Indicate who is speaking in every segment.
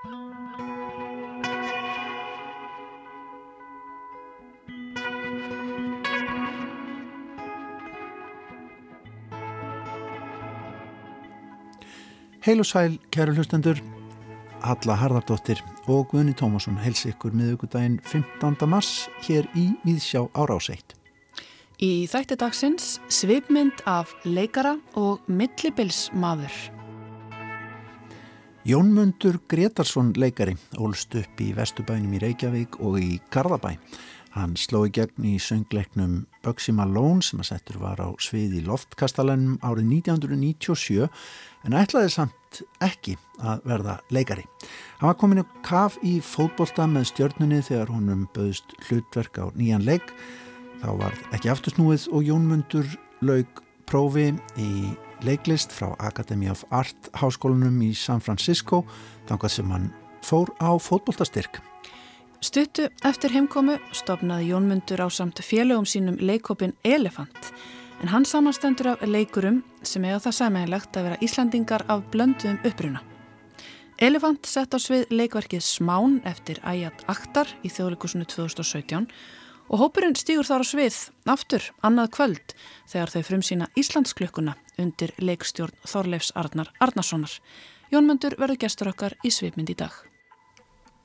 Speaker 1: Heil og sæl, kæru hlustendur, Halla Harðardóttir og Guðni Tómasson hels ykkur miðugudaginn 15. mars hér í Víðsjá áráseitt.
Speaker 2: Í þætti dagsins svipmynd af leikara og millibilsmaður.
Speaker 1: Jónmundur Gretarsson leikari ólst upp í Vestubænum í Reykjavík og í Garðabæ. Hann sló í gegn í söngleiknum Bugsy Malone sem að settur var á svið í loftkastalennum árið 1997 en ætlaði samt ekki að verða leikari. Hann var komin í kaf í fótbolta með stjörnunni þegar honum böðst hlutverk á nýjan leik. Þá var ekki aftursnúið og Jónmundur laug prófi í leiklist frá Academy of Art háskólanum í San Francisco þangað sem hann fór á fótboltastyrk.
Speaker 2: Stuttu eftir heimkomu stopnaði Jónmundur á samt félögum sínum leikopin Elefant en hann samanstendur af leikurum sem eiga það sæmægilegt að vera Íslandingar af blönduðum uppruna. Elefant sett á svið leikverkið Smán eftir Æjat Aktar í þjóðleikusinu 2017 og hópurinn stýgur þar á svið aftur annað kvöld þegar þau frum sína Íslandsklukkuna undir leikstjórn Þorleifs Arnar Arnarssonar. Jónmundur verður gestur okkar í svipmynd í dag.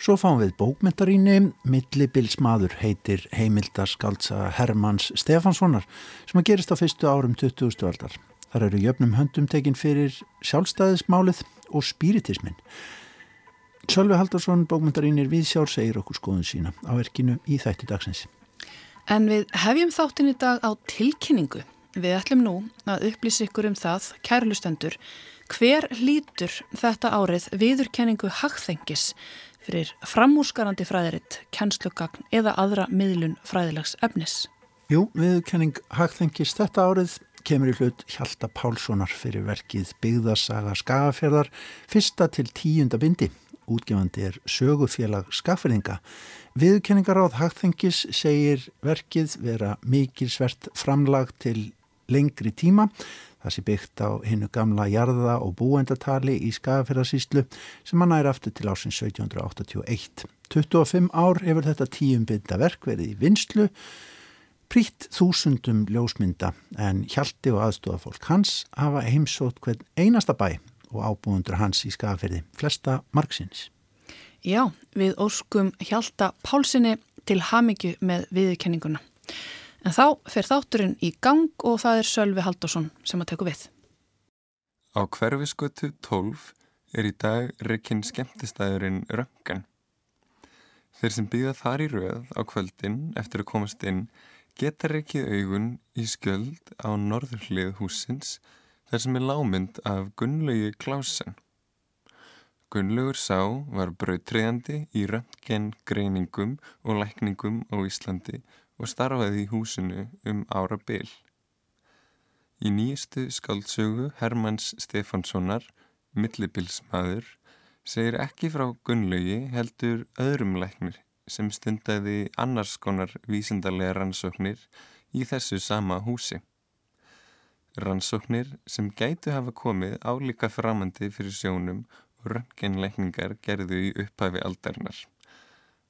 Speaker 1: Svo fáum við bókmyndaríni, millibilsmaður heitir heimildaskaldsa Hermanns Stefanssonar sem að gerist á fyrstu árum 20. aldar. Þar eru jöfnum höndum tekinn fyrir sjálfstæðismálið og spiritismin. Sölvi Haldarsson, bókmyndarínir Viðsjár, segir okkur skoðun sína á verkinu í þætti dagsins.
Speaker 2: En við hefjum þáttin í dag á tilkynningu. Við ætlum nú að upplýsa ykkur um það, kærlustendur, hver lítur þetta árið viðurkenningu hagþengis fyrir framúsgarandi fræðiritt, kennslugagn eða aðra miðlun fræðilegs efnis.
Speaker 1: Jú, viðkenning hagþengis þetta árið kemur í hlut Hjalta Pálssonar fyrir verkið Byggðarsaga Skagafjörðar fyrsta til tíunda bindi. Útgefandi er sögufélag Skagfjörðinga. Viðkenningaráð hagþengis segir verkið vera mikilsvert framlag til lengri tíma Það sé byggt á hinnu gamla jarða og búendatali í Skagafjörðarsýslu sem hann nær aftur til ásins 1781. 25 ár hefur þetta tíumbynda verk verið í vinslu, prítt þúsundum ljósmynda en Hjalti og aðstofafólk hans hafa heimsótt hvern einasta bæ og ábúundur hans í Skagafjörði, flesta margsins.
Speaker 2: Já, við óskum Hjalta Pálsinni til hamingju með viðkenninguna. En þá fer þátturinn í gang og það er Sölvi Haldásson sem að teku við.
Speaker 3: Á hverfiskötu 12 er í dag reikinn skemmtistæðurinn Röngan. Þeir sem býða þar í rauð á kvöldin eftir að komast inn geta reikið augun í skjöld á norðurlið húsins þar sem er lámynd af Gunnlaugi Klásen. Gunnlaugur sá var brautriðandi í röntgen greiningum og lækningum á Íslandi og starfaði í húsinu um ára byl. Í nýjastu skáldsögu Hermanns Stefanssonar, millibilsmaður, segir ekki frá Gunnlaugi heldur öðrum læknir sem stundaði annars konar vísindarlega rannsóknir í þessu sama húsi. Rannsóknir sem gætu hafa komið álíka framandi fyrir sjónum og röntgenleikningar gerðu í upphafi aldarinnar.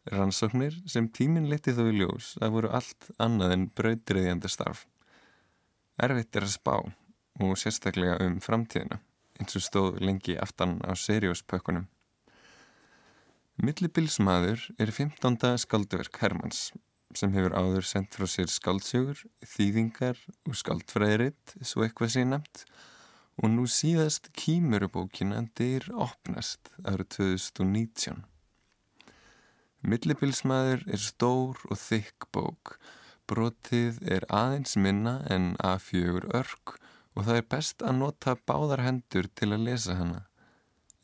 Speaker 3: Rannsóknir sem tíminn leti þó í ljós að voru allt annað en brautriðjandi starf. Erfitt er að spá og sérstaklega um framtíðina eins og stóð lengi aftan á serióspökkunum. Millibilsmaður er 15. skaldverk Hermanns sem hefur áður sendt frá sér skaldsjögur, þýðingar og skaldfræðiritt svo eitthvað sé nefnt og nú síðast kýmurubókina dyr opnast árið 2019. Millibilsmaður er stór og þykk bók. Brotið er aðeins minna en A4 örk og það er best að nota báðar hendur til að lesa hana.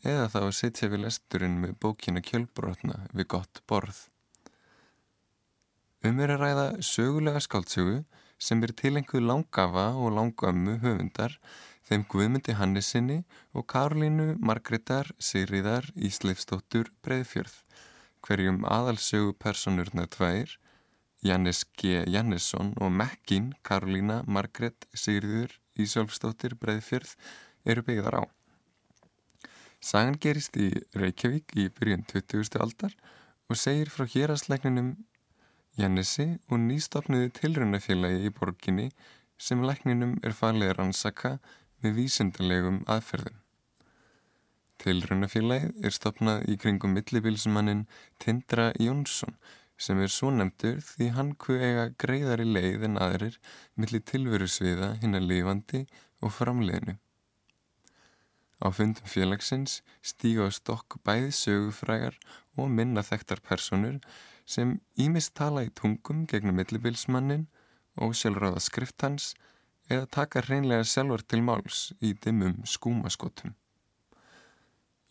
Speaker 3: Eða þá að setja við lesturinn með bókina kjölbrotna við gott borð. Um er að ræða sögulega skáltsögu sem er tilenguð langafa og langömmu höfundar þeim Guðmundi Hannesinni og Karolínu Margreðar Sigriðar Ísleifstóttur Breiðfjörð hverjum aðalsögu personurna tvær, Jannis G. Jannisson og Mekkin Karolína Margret Sigriður Ísólfsdóttir Breiðfjörð eru byggðar á. Sagan gerist í Reykjavík í byrjun 20. aldar og segir frá hérastlækninum Jannesi og nýstofnuði tilröndafélagi í borginni sem lækninum er farlega rannsaka með vísendalegum aðferðum. Tilröndafélagið er stopnað í kringum millibilsmannin Tindra Jónsson sem er svo nefndur því hann hvað eiga greiðari leið en aðrir millir tilveru sviða hinn að lifandi og framleiðinu. Á fundum félagsins stíga á stokk bæði sögufrægar og minna þekktar personur sem ímist tala í tungum gegnum millibilsmannin og sjálfráða skrift hans eða taka hreinlega sjálfur til máls í dimmum skúmaskotum.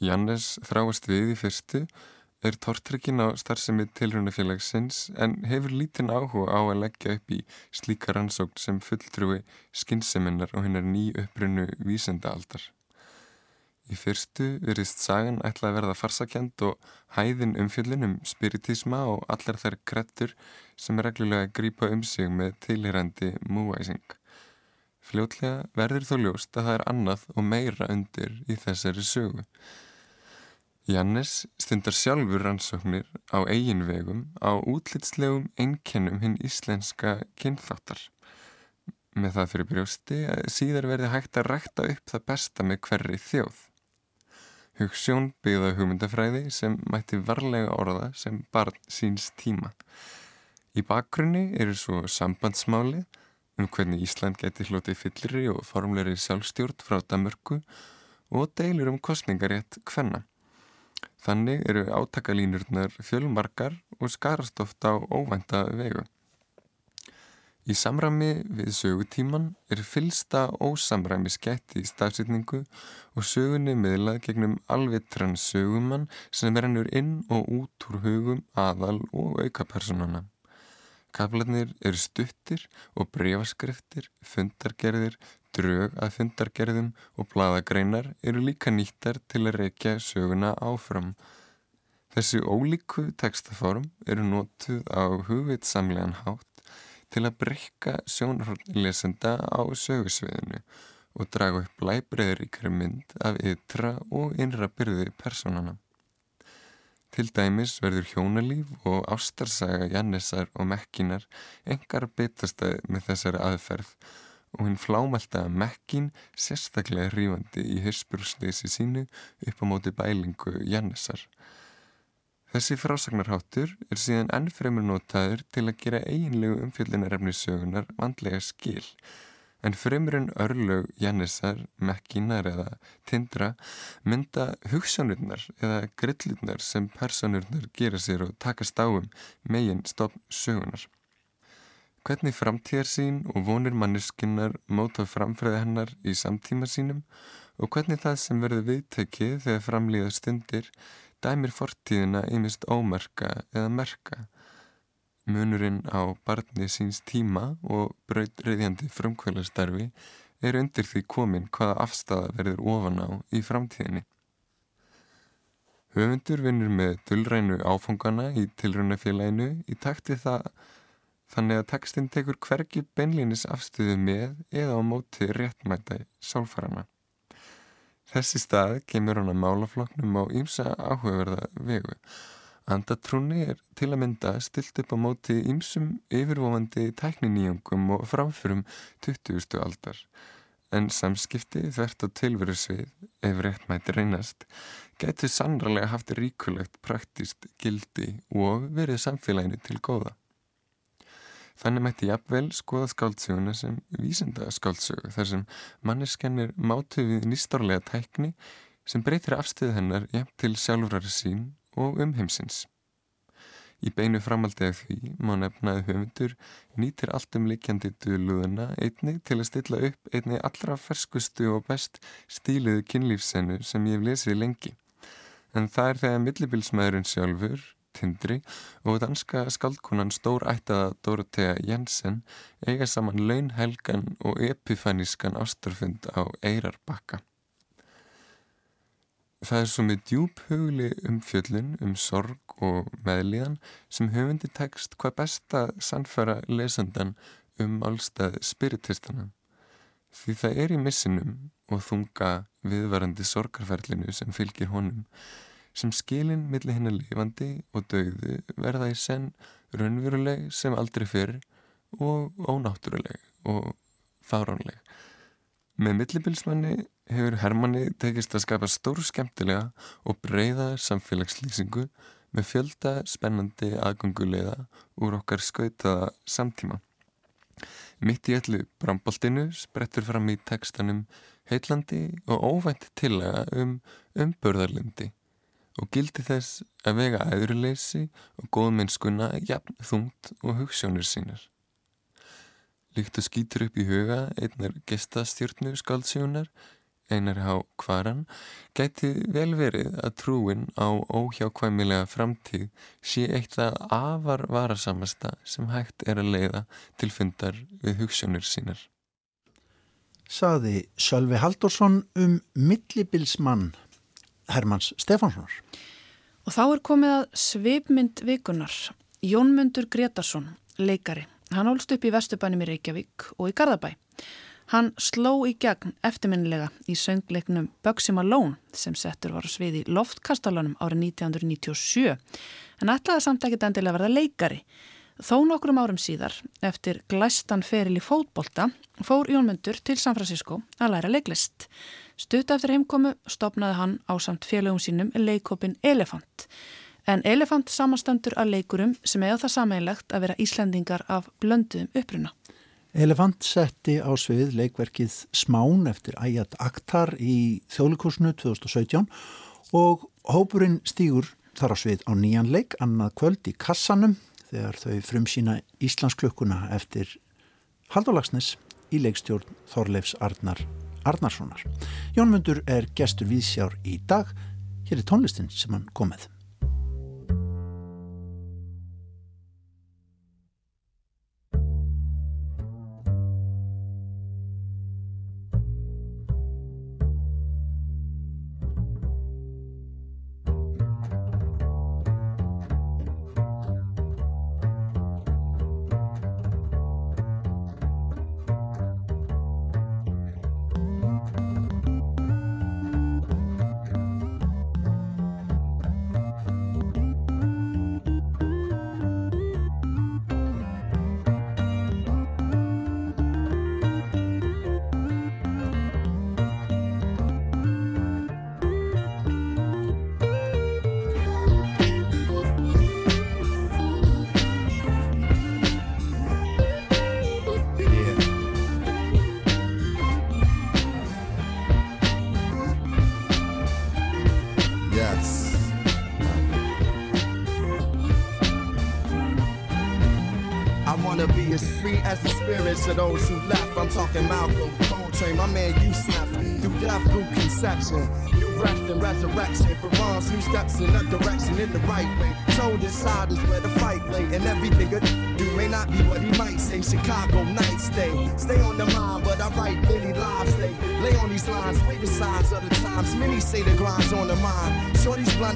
Speaker 3: Jannes þráast við í fyrstu er tortryggin á starfsemi tilrunafélagsins en hefur lítinn áhuga á að leggja upp í slíka rannsókn sem fulltrúi skinnseminar og hennar ný upprunnu vísendaaldar. Í fyrstu verist sagan ætla að verða farsakjand og hæðin umfjöllin um spiritisma og allar þær krettur sem reglulega grýpa um sig með tilherandi múæsing. Fljótlega verður þó ljóst að það er annað og meira undir í þessari sögu. Jannes stundar sjálfur rannsóknir á eigin vegum á útlitslegum einkennum hinn íslenska kynþáttar. Með það fyrir brjósti að síðar verði hægt að rækta upp það besta með hverri þjóð. Hugssjón byggða hugmyndafræði sem mætti varlega orða sem barn síns tíma. Í bakgrunni eru svo sambandsmáli um hvernig Ísland geti hlotið fyllri og formleiri sjálfstjórn frá Damörku og deilur um kostningarétt hvenna. Þannig eru átakalínurnar fjölmarkar og skarast ofta á óvænta vegu. Í samrami við sögutíman er fylsta ósamræmi skætt í stafsýtningu og sögunni miðlað gegnum alvitran sögumann sem verður inn og út úr hugum aðal og aukapersonana. Kaflarnir eru stuttir og breyfaskriftir, fundargerðir, drög að fundargerðum og bladagreinar eru líka nýttar til að reykja söguna áfram. Þessi ólíku textaform eru nótuð á hugvitsamlegan hátt til að breyka sjónarhóllesenda á sögusviðinu og draga upp læbreyðuríkari mynd af ytra og innra byrði personana. Til dæmis verður hjónalíf og ástarsaga Jannisar og Mekkinar engar betastæð með þessari aðferð og hinn flámælta Mekkin sérstaklega hrífandi í hyrsbursleysi sínu upp á móti bælingu Jannisar. Þessi frásagnarháttur er síðan ennfremur notaður til að gera eiginlegu umfjöldinarefni sögunar vandlega skil en fremurinn örlög Jannisar, Mekkinar eða Tindra mynda hugsanurnar eða grillurnar sem personurnar gera sér og taka stáum megin stofn sögunar. Hvernig framtíðar sín og vonir manneskinnar móta framfræði hennar í samtíma sínum og hvernig það sem verður viðtekið þegar framlýða stundir dæmir fortíðina ymist ómerka eða merka Munurinn á barni síns tíma og brautreyðjandi frumkvælastarfi er undir því komin hvaða afstæða verður ofan á í framtíðinni. Höfundur vinnur með dullrænu áfungana í tilrunafélaginu í takti það þannig að tekstinn tekur hvergi beinlínis afstöðu með eða á móti réttmæta sálfarana. Þessi stað kemur hann að málafloknum á ímsa áhugaverða vegu Andatrúni er til að mynda stilt upp á móti ímsum yfirvofandi tækniníjungum og framförum 20. aldar en samskipti þvert á tilveru svið, ef rétt mæti reynast, getur sannralega haft ríkulegt praktist gildi og verið samfélaginu til góða. Þannig mætti jafnvel skoða skáldsöguna sem vísenda skáldsögu þar sem manneskennir mátu við nýstorlega tækni sem breytir afstöð hennar jafn til sjálfrari sín og umheimsins. Í beinu framaldi af því má nefnaði höfundur nýtir allt um likjandi döluðuna einnig til að stilla upp einnig allra ferskustu og best stíluðu kynlífsennu sem ég hef lesið lengi. En það er þegar millibilsmaðurinn sjálfur, Tindri, og danska skaldkunan stór ættaða Dorothea Jensen eiga saman launhelgan og epifanískan ástarfund á Eirarbakka. Það er svo með djúb hugli um fjöllun, um sorg og meðlíðan sem höfundi tekst hvað besta sannfæra lesandan um allstað spiritistana. Því það er í missinum og þunga viðvarandi sorgarferlinu sem fylgir honum sem skilin millir hennar lifandi og dögðu verða í senn raunveruleg sem aldrei fyrr og ónáttúruleg og fáránleg. Með millibilsmanni hefur Hermanni tekist að skapa stór skemmtilega og breyða samfélagslýsingu með fjölda spennandi aðgöngulega úr okkar skautaða samtíma. Mitt í öllu bramboltinu sprettur fram í tekstanum heitlandi og óvænt tillaga um umbörðarlindi og gildi þess að vega aðurleysi og góðmennskuna jafn þungt og hugssjónir sínar. Líkt og skýtur upp í huga einnar gestastjórnu skáldsjónar Einar Há Kvaran gæti vel verið að trúin á óhjákvæmilega framtíð sé eitt að afar varasamasta sem hægt er að leiða til fundar við hugssjónir sínar.
Speaker 1: Saði Sölvi Haldursson um millibilsmann Hermanns Stefánssonar.
Speaker 2: Og þá er komið að svipmynd vikunar. Jónmundur Gretarsson, leikari. Hann ólst upp í Vestubænum í Reykjavík og í Garðabæ. Hann sló í gegn eftirminnilega í söngleiknum Bugsy Malone sem settur var svið í loftkastalunum árið 1997 en ætlaði samt ekkit endilega verða leikari. Þó nokkrum árum síðar, eftir glæstan feril í fótbolta, fór Jónmundur til San Francisco að læra leiklist. Stutt eftir heimkomu stopnaði hann á samt félögum sínum leikopin Elefant. En Elefant samastendur að leikurum sem eða það sameinlegt að vera Íslandingar af blönduðum uppruna.
Speaker 1: Elefant setti á svið leikverkið Smán eftir Ayat Akhtar í þjóðlikursinu 2017 og hópurinn stýgur þar á svið á nýjan leik annað kvöld í kassanum þegar þau frumsýna Íslandsklukkuna eftir Haldólagsnes í leikstjórn Þorleifs Arnar Arnarssonar. Jónmundur er gestur viðsjár í dag. Hér er tónlistin sem hann komið.
Speaker 4: to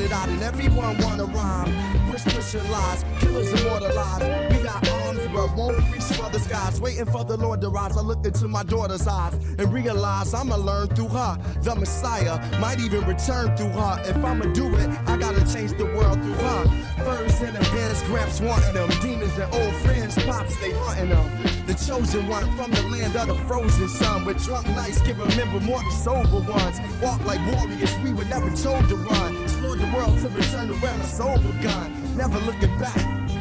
Speaker 4: Blinded out, and everyone wanna rhyme. Push, pushing lies, killers immortalized. We got arms, but won't reach for the skies. Waiting for the Lord to rise. I look into my daughter's eyes and realize I'ma learn through her. The Messiah might even return through her. If I'ma do it, I gotta change the world through her. Birds in the beds, gramps wanting them. Demons and old friends, pops, they hunting them. The chosen one from the land of the frozen sun. With drunk nights, can remember more than sober ones. Walk like warriors, we were never told to run. Explore the world to return around a sober gun. Never looking back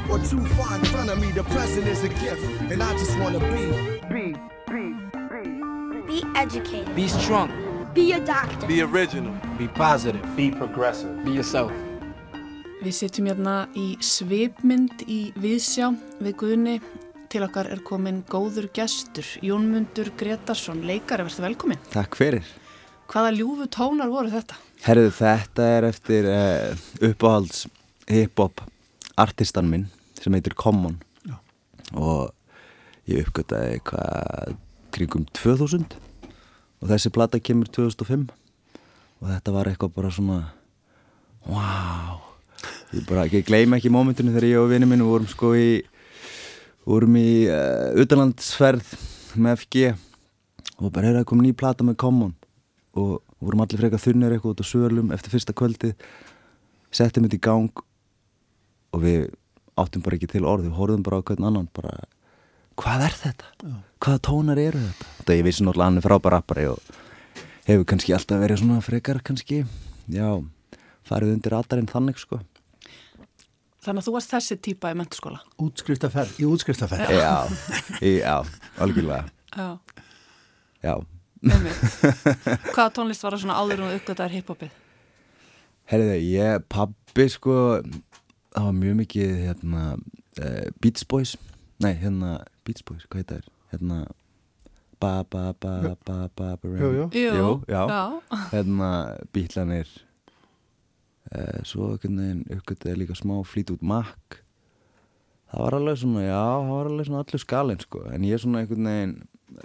Speaker 4: or too far in front of me. The present is a gift, and I just wanna be. Be,
Speaker 5: be, be. Be educated.
Speaker 6: Be strong.
Speaker 5: Be a doctor.
Speaker 7: Be original.
Speaker 8: Be positive.
Speaker 9: Be progressive.
Speaker 8: Be yourself.
Speaker 2: Við sittum hérna í svipmynd í Viðsjá við Guðni. Til okkar er komin góður gestur, Jónmundur Gretarsson, leikari, verður velkomin.
Speaker 10: Takk fyrir.
Speaker 2: Hvaða ljúfu tónar voru þetta?
Speaker 10: Herðu, þetta er eftir uh, uppáhalds hip-hop artistan minn sem heitir Common. Já. og ég uppgöttaði eitthvað kringum 2000 og þessi platta kemur 2005 og þetta var eitthvað bara svona wow ég bara ekki gleyma ekki mómentinu þegar ég og vinið minn vorum sko í vorum í uh, utanlandsferð með FG og bara hefði að koma ný plata með Common. Og vorum allir frekar þunnir eitthvað út á sölum eftir fyrsta kvöldi settum þetta í gang og við áttum bara ekki til orð. Við horfum bara á hvern annan bara, hvað er þetta? Já. hvaða tónar eru þetta? þetta ég vissi náttúrulega hann er frábær rappari og hefur kannski alltaf verið svona frekar kannski, já farið undir radarinn þannig sko.
Speaker 2: Þannig að þú varst þessi típa í menturskóla
Speaker 1: Útskriftaferð, í útskriftaferð
Speaker 10: Já, já, algjörlega.
Speaker 2: Já.
Speaker 10: Já
Speaker 2: Hvaða tónlist var það svona áður og uppgötaður hiphopið?
Speaker 10: Herriði, ég, pabbi sko það var mjög mikið hérna uh, Beats Boys. Nei, hérna, Beats Boys, hvað heit það er? hérna ba ba ba ba ba ba
Speaker 1: Jú, jú,
Speaker 10: jú já, hérna bítlanir uh, svo uppgöttaði líka smá flít út makk það var alveg svona, já, það var alveg svona allur skalinn sko, en ég svona einhvern veginn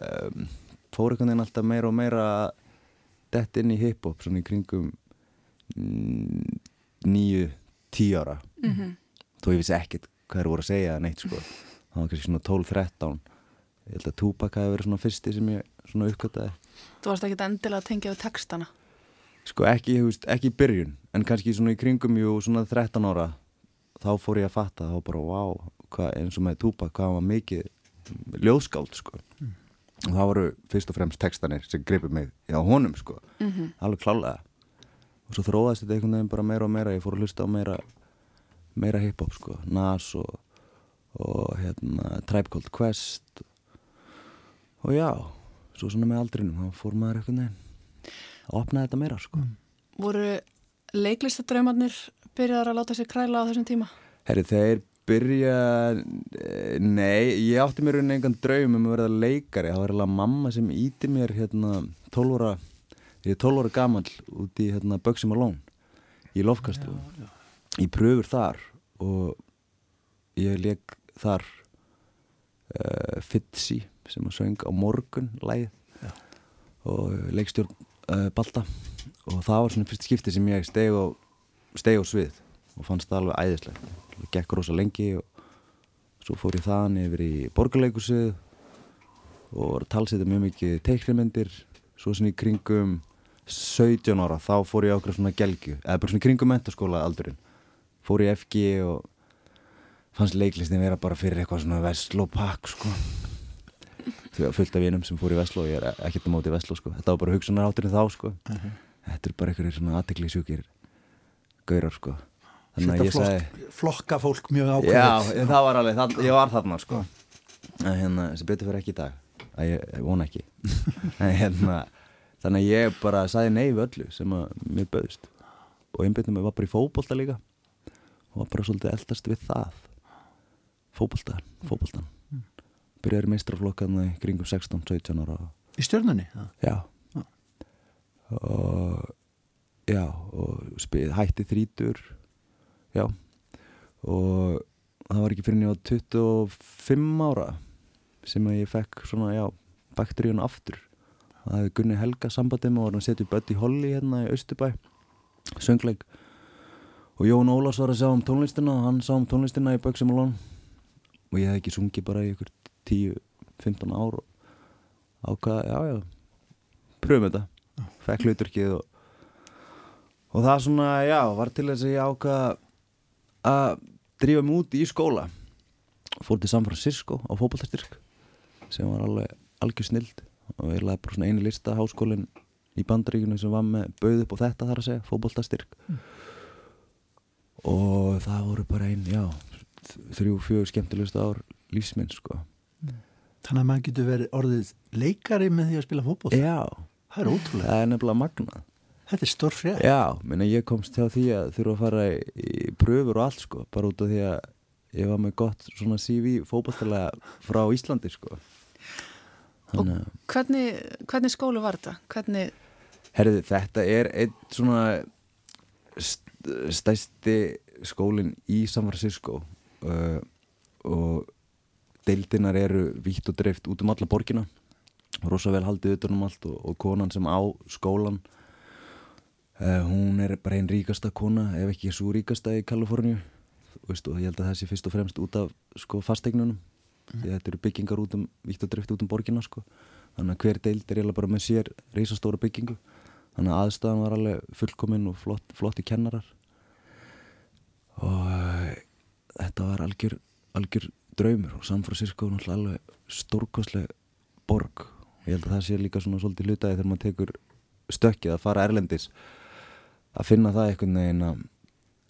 Speaker 10: um, fór einhvern veginn alltaf meira og meira dett inn í hip-hop svona í kringum nýju, tíu ára mm -hmm. þó ég vissi ekkert hvað er voru að segja neitt sko það var kannski svona 12-13 ég held að Tupac hafi verið svona fyrsti sem ég svona uppkvöldaði
Speaker 2: Þú varst ekki endilega að tengja við textana?
Speaker 10: Sko ekki, veist, ekki í byrjun en kannski svona í kringum jú svona 13 ára þá fór ég að fatta þá bara wow, hvað, eins og með Tupac hvað var mikið ljóðskáld sko mm. Og það voru fyrst og fremst textanir sem gripið mig á honum sko mm -hmm. alveg klálega og svo þróðast þetta einhvern veginn bara meira og meira ég fór að hlusta á meira meira hip-hop sko, Nas og, og hérna Tribe Called Quest og já svo svona með aldrinum, þá fór maður einhvern veginn að opna þetta meira sko mm.
Speaker 2: Voru leiklistadraumarnir byrjaðar að láta sér kræla á þessum tíma?
Speaker 10: Herri, þeir byrja eh, nei, ég átti mér einhvern veginn draum um að verða leikari, það var eiginlega mamma sem íti mér hérna 12 ára ég er 12 ára gammal út í hérna, Böksim og Lón í lofkastu ég pröfur þar og ég leik þar uh, Fitsi sem að söng á morgun læð og leikstjórn uh, Balta. Og það var svona fyrst skipti sem ég steg á, steg á svið og fannst það alveg æðislega það gekk rosa lengi og svo fór ég þann yfir í borgarleikusið og talsið mjög mikið teikrimendir svo svona í kringum 17 ára þá fór ég á okkur svona gelgju eða bara svona kringum mentaskóla aldurinn. Fór ég FG og fannst leiklistin vera bara fyrir eitthvað svona vestlópakk sko. Að fullt af vinum sem fór í vestló og ég er ekkert á móti í vestló sko. Þetta var bara hugsunar átturinn þá sko. Uh -huh. þetta er bara einhverjir svona aðtegli sjúkir gaurar sko
Speaker 1: þannig að ég sagði flokka fólk mjög ákveð
Speaker 10: já, það var alveg, það, ég var þarna sko. En hérna, þessi betur fyrir ekki í dag. Að ég, ég vona ekki. En hérna þannig að ég bara sagði nei við öllu sem að mér bauðist og einbindum við var bara í fókbólta líka. Og var bara svolítið eldast við það. Fókbólta, fókbóltan byrjaði meistraflokkaðna í kringum 16-17 ára.
Speaker 1: Í stjórnunni?
Speaker 10: já. Ah. og já og spið, hætti þrítur já. Og það var ekki fyrir nýja 25 ára sem að ég fekk svona já bakteríun aftur. Það hefði Gunni Helga sambandið með og hann setið Buddy Holly hérna í Östubæ söngleik. Og Jón Ólars var að sjá um tónlistina og hann sá um tónlistina í Böksum og Lón og ég hef ekki sungið bara í ykkur 10-15 ár og ákvaða, já já pröfum þetta, fekk hluturkið og, og það svona, já, var til þess að ég ákvaða að drífa mig út í skóla. Fór til San Francisco á fókbaltastyrk sem var alveg algjör snild. Og eiginlega bara svona eini lista háskólinn í bandaríkinu sem var með bauð upp og þetta þar að segja, fókbóltastyrk mm. og það voru bara einn, já þrjú, fjögur skemmtilegust ár lífsminn sko. Mm.
Speaker 1: Þannig að maður getur verið orðið leikari með því að spila fókból
Speaker 10: Já,
Speaker 1: það er ótrúlega
Speaker 10: Það er nefnilega magnað
Speaker 1: Þetta er stór frétt.
Speaker 10: Já, minna ég komst hjá því að þurfa að fara í, pröfur og allt sko, bara út af því að ég var með gott svona CV fókbóltalega frá Íslandi sko.
Speaker 2: Og hvernig, hvernig skólu var þetta? Hvernig...
Speaker 10: Herði, þetta er einn svona stæsti skólinn í San Francisco uh, og deildinar eru vítt og dreift út um alla borgina. Rosa vel haldið utanum allt og, og konan sem á skólan uh, hún er bara einn ríkasta kona ef ekki svo ríkasta í Kaliforníu. Og ég held að það sé fyrst og fremst út af sko, fasteignunum. Mm. því þetta eru byggingar út um, vítt og drift út um borginna sko. þannig að hver deild er bara með sér reysastóra byggingu. Þannig að aðstæðan var alveg fullkominn og flott, flotti kennarar. Og uh, þetta var algjör, algjör draumur. Og San Francisco er alveg stórkosleg borg. Ég held að það sé líka svona svolítið hlutaði þegar maður tekur stökkið að fara erlendis að finna það einhvern veginn að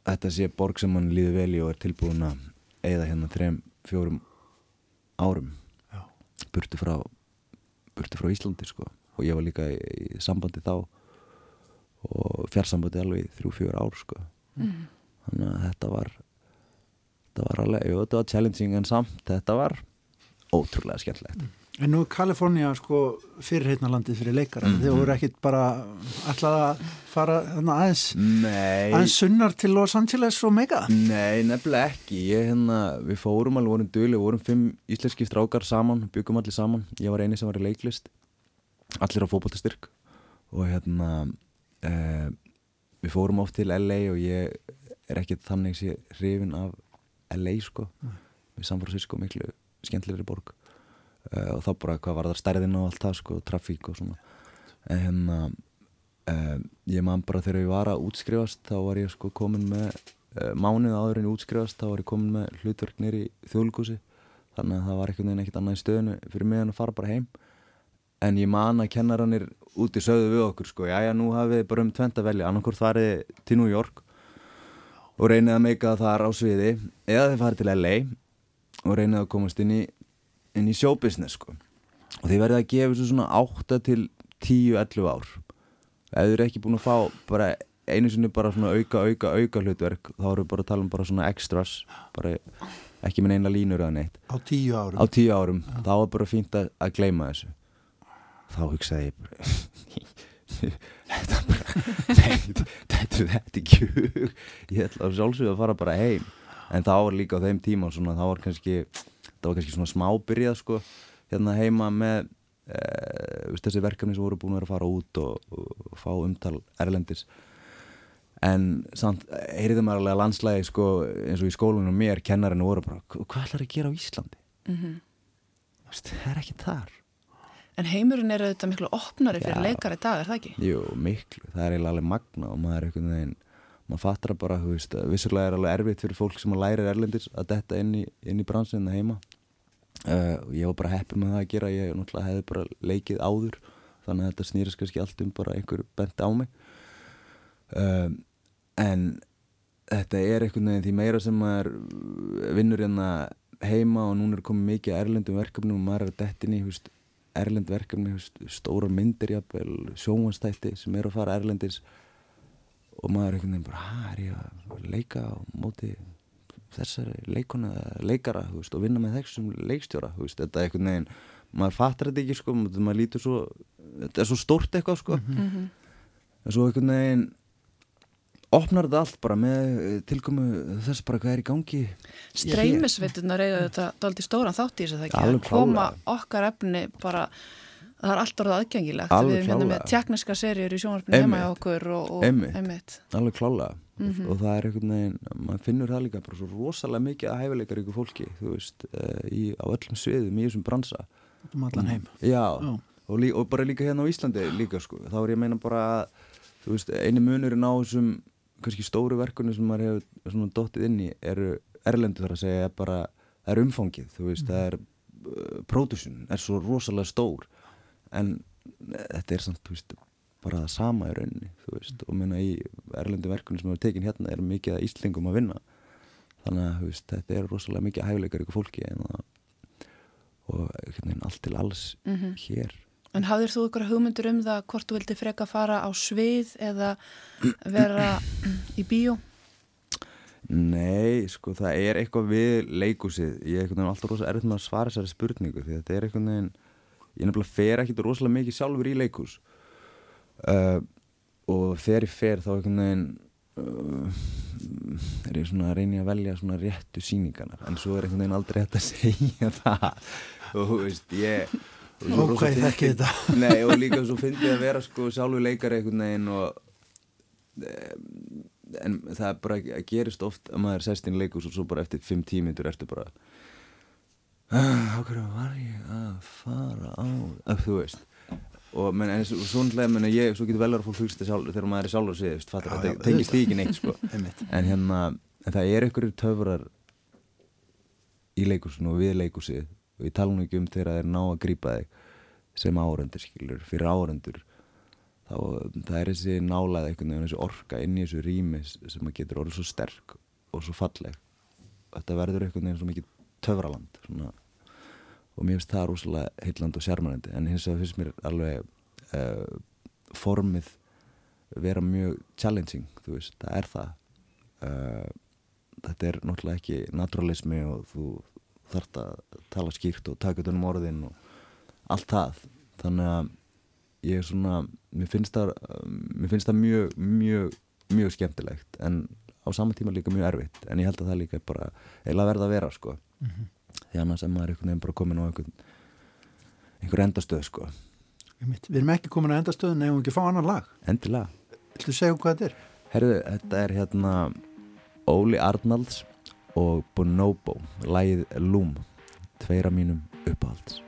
Speaker 10: þetta sé borg sem mann líður vel í og er tilbúin að eigða hérna þrem, fjórum árum
Speaker 1: Já.
Speaker 10: burti frá burti frá Íslandi sko og ég var líka í, í sambandi þá og fjarsambandi alveg í þrjú, fjör ár sko
Speaker 2: Mm.
Speaker 10: þannig að þetta var þetta var alveg, jú, þetta var challenging en samt þetta var ótrúlega skemmtilegt
Speaker 1: En nú er Kalifornía sko fyrirheitna landið fyrir leikara. Mm
Speaker 10: Mhm.
Speaker 1: Þið voru ekkit bara alltaf að fara aðeins,
Speaker 10: Nei,
Speaker 1: aðeins sunnar til Los Angeles og mega.
Speaker 10: nei, nefnilega ekki. Ég, hérna, við fórum alveg, vorum duli vorum fimm íslenski strákar saman byggum allir saman, ég var eini sem var í leiklist. Allir á fótboltastyrk. Og hérna eh, við fórum oft til LA og ég er ekkit þannig sé hrifin af LA sko. Við San Francisco miklu skemmtilegri borg uh, og þá bara hvað var það stærðin og allt það sko, trafík og svona. En hérna uh, ég man bara þegar ég var að útskrifast þá var ég sko komin með uh, mánuð áður en ég útskrifast þá var ég komin með hlutverk nýri þjóðlugúsi þannig að það var einhvern veginn ekkert annað í stöðinu fyrir mig en að fara bara heim. En ég man að kennarannir úti sögðu við okkur sko, já já nú hafið bara um tvent að velja, annarkvort farið til New York og reynið að meika þar á sviði eða þið farið til LA og reynið að komast inn í, inn í showbusiness sko. og þið verðið að gefa þessu svona 8 til 10-11 ár. Ef þið eru ekki búin að fá bara einu sinni bara svona auka, auka, auka hlutverk þá erum við bara að tala um bara svona extras bara ekki með neina línur eða neitt.
Speaker 1: Á tíu árum.
Speaker 10: á 10 árum, þá er bara fínt að, að gleyma þessu. Þá hugsaði ég bara þetta bara þetta, er ekki ég ætla að sjálfsögðu að fara bara heim. En það var líka á þeim tíma svona, það var kannski það var kannski svona smábyrjað sko, hérna heima með e, þessi verkefni sem voru búin að vera að fara út og, og fá umtal erlendis en samt, heyriði maður alveg að landslægi sko, eins og í skólunum mér, kennarinn voru bara, hvað ætlar að gera á Íslandi?
Speaker 2: Mhm.
Speaker 10: Veist, það er ekki þar
Speaker 2: En heimurinn er auðvitað miklu opnari fyrir
Speaker 10: Já.
Speaker 2: leikar í dag, er það ekki?
Speaker 10: Jú, miklu, það er eiginlega alveg magna og maður er einhvern veginn maður fattar að bara, þú veist, vissulega er alveg erfitt fyrir fólk sem að læra erlendis að detta inn í, inn í bransinna heima. Uh, og ég var bara heppið með það að gera ég náttúrulega hefði bara leikið áður þannig að þetta snýrist kannski allt um bara einhver bent á mig. Uh, en þetta er einhvern veginn því meira sem maður vinnur hérna heima og núna er komið mikið erlendum verkefnum og maður er að detta inn í, þú veist, erlend verkefni, þú veist, stóra myndir jafnvel, sjónvannstætti sem eru að fara erlendis og maður er einhvern veginn bara, hæ, er ég að leika á móti þessari leikona, leikara, þú veist, og vinna með þessum leikstjóra, þú veist, þetta er einhvern veginn maður fattar þetta ekki, sko, maður maður lítur svo þetta er svo stórt eitthvað, sko.
Speaker 2: Mhm.
Speaker 10: en svo einhvern veginn opnar þetta allt bara með eh, tilkomu þess bara hvað er í gangi.
Speaker 2: Streymisveitunar eiga þetta daldi stóran þátt í þess að það ekki að koma okkar efni bara það er allt orðið aðgengilegt
Speaker 10: Alveg
Speaker 2: við erum hérna með tjekniska serjur í sjónvarpinu heima hjá okkur og, og
Speaker 10: Einmitt.
Speaker 2: einmitt.
Speaker 10: alveg klálega
Speaker 2: Mhm.
Speaker 10: og það er einhvern veginn, maður finnur það líka bara svo rosalega mikið að hæfileikar ykkur fólki þú veist, uh, í, á öllum sviðum í þessum bransa
Speaker 1: Um allan heim.
Speaker 10: Já,
Speaker 1: Já.
Speaker 10: Og, lí, og bara líka hérna á Íslandi líka sko, þá er ég að meina bara að, þú veist, eini munurinn á þessum kannski stóru verkunni sem maður hefur svona dottið inn í eru erlendu þar að segja er bara, er umfangið þú veist, það er uh, production er svo rosalega stór en þetta er samt, þú veist bara það sama í rauninni, þú veist og minna í erlendu verkunni sem hefur tekin hérna er mikið að Íslingum að vinna þannig að, þú veist, þetta er rosalega mikið hæfileikar ykkur fólki en það og veginn allt til alls
Speaker 2: Mhm.
Speaker 10: hér
Speaker 2: En hafðir þú ykkur hugmyndur um það hvort þú vildi freka fara á svið eða vera í bíó?
Speaker 10: Nei, sko það er eitthvað við leikúsið ég er alltaf rosa erfitt með að svara þessari spurningu því þetta er veginn ég nefnilega fer ekkit rosalega mikið sjálfur í leikús uh, og þegar ég fer þá einhvern veginn uh, er ég svona að reyni að velja svona réttu síningarnar en svo er einhvern veginn aldrei hægt að segja það og þú veist ég og
Speaker 1: hvað ég
Speaker 10: fyndið-
Speaker 1: þekki þetta.
Speaker 10: Nei, og líka svo fyndið að vera sko sjálfur leikari einhvern veginn og um, en það er bara að gerist oft að maður sest inn í leikus og svo bara eftir 5-10 minnur ertu bara á hverju var ég að fara á að, þú veist og menn, en svonlega, menn, ég, svo getur vel að fólk hugsta þegar maður er sjálfur að segja, fattur, þetta
Speaker 1: já,
Speaker 10: tengist því ekki neitt, sko. En hérna, en það er einhverjir töfrar í leikursinu og við leikusið og ég tala nú ekki um þegar það er ná að grípa þig sem áhöröndur, skilur, fyrir áhöröndur þá, það er þessi einhvern veginn, þessi orka inn í þessu rými sem að getur orðið svo sterk og svo falleg. Þetta verður svo mikið töfraland svona og mér finnst það rosalega heilland og sjarmarandi en hins vegar finnst mér alveg uh, formið vera mjög challenging, veist, það er það. Uh, þetta er náttúrulega ekki naturalismi og þú þarft að tala skýrt og taka þetta um orðin og allt það. Þannig að ég er svona mér finnst það, mér finnst það mjög, mjög, mjög skemmtilegt en á saman tíma líka mjög erfitt. En ég held að það líka er bara eila verða að vera sko mm -hmm því annars er maður einhvern veginn bara komin á einhvern einhver endastöð sko.
Speaker 1: Við erum ekki komin á endastöðun eða ekki fá annan lag.
Speaker 10: Endilega.
Speaker 1: Þú segja hvað þetta er?
Speaker 10: Herðu, þetta er hérna Óli Arnalds og Bonobo lægið Loom tveira mínum uppáhalds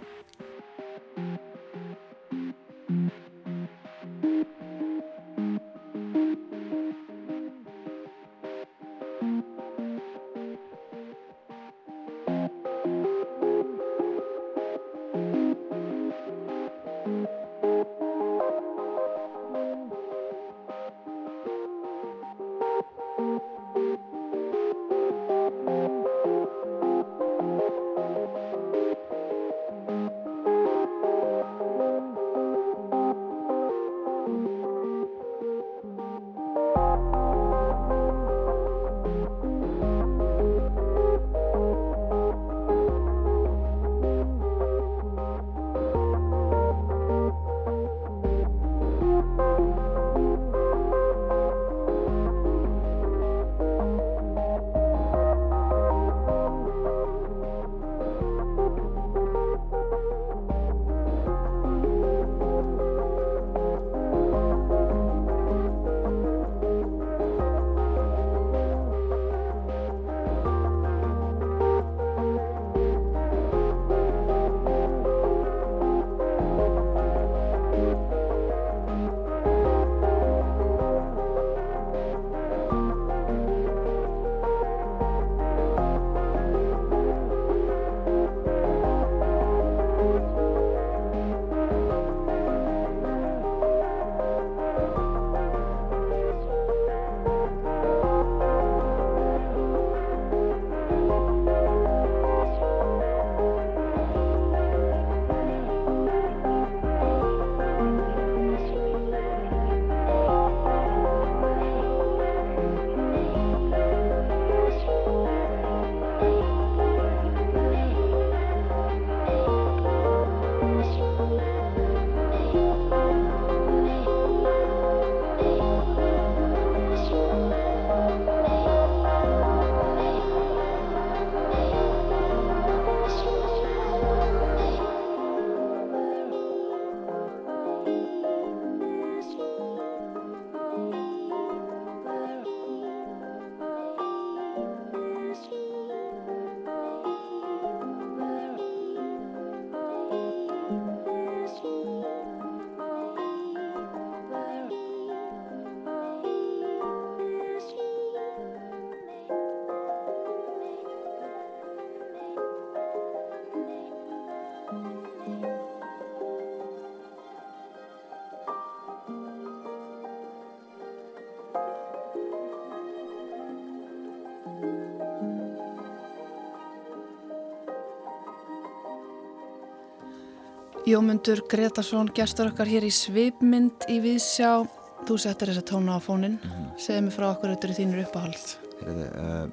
Speaker 2: Jómundur Gretarsson, gestur okkar hér í Svipmynd í Vísjá. Þú settir þessa tóna á fónin. Mm -hmm. Segð mér frá okkur er þínur uppáhald.
Speaker 10: Uh,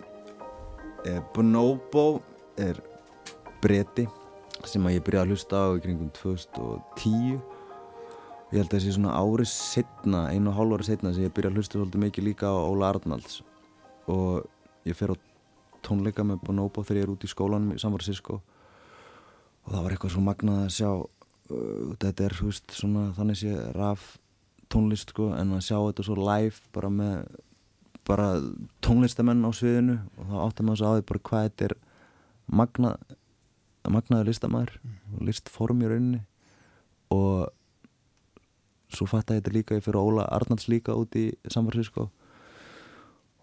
Speaker 10: uh, Bonobo er breyti sem að ég byrjaði að hlusta á í kringum 2010. Ég held að það sé svona árið setna, einu og hálf árið setna sem ég byrjaði að hlusta svolítið mikið líka á Óla Arnalds. Og ég fer á tónleika með Bonobo þegar ég er út í skólanum í San Francisco og það var eitthvað svo magnað að sjá þetta er veist, svona, þannig sé raf tónlist sko, en að sjá þetta svo live bara með bara tónlistamenn á sviðinu og þá áttum maður svo á því bara hvað þetta er magnað magnaður listamæður og listform í rauninni. Og svo fatt að þetta líka ég fyrir Óla Arnalds líka út í Francisco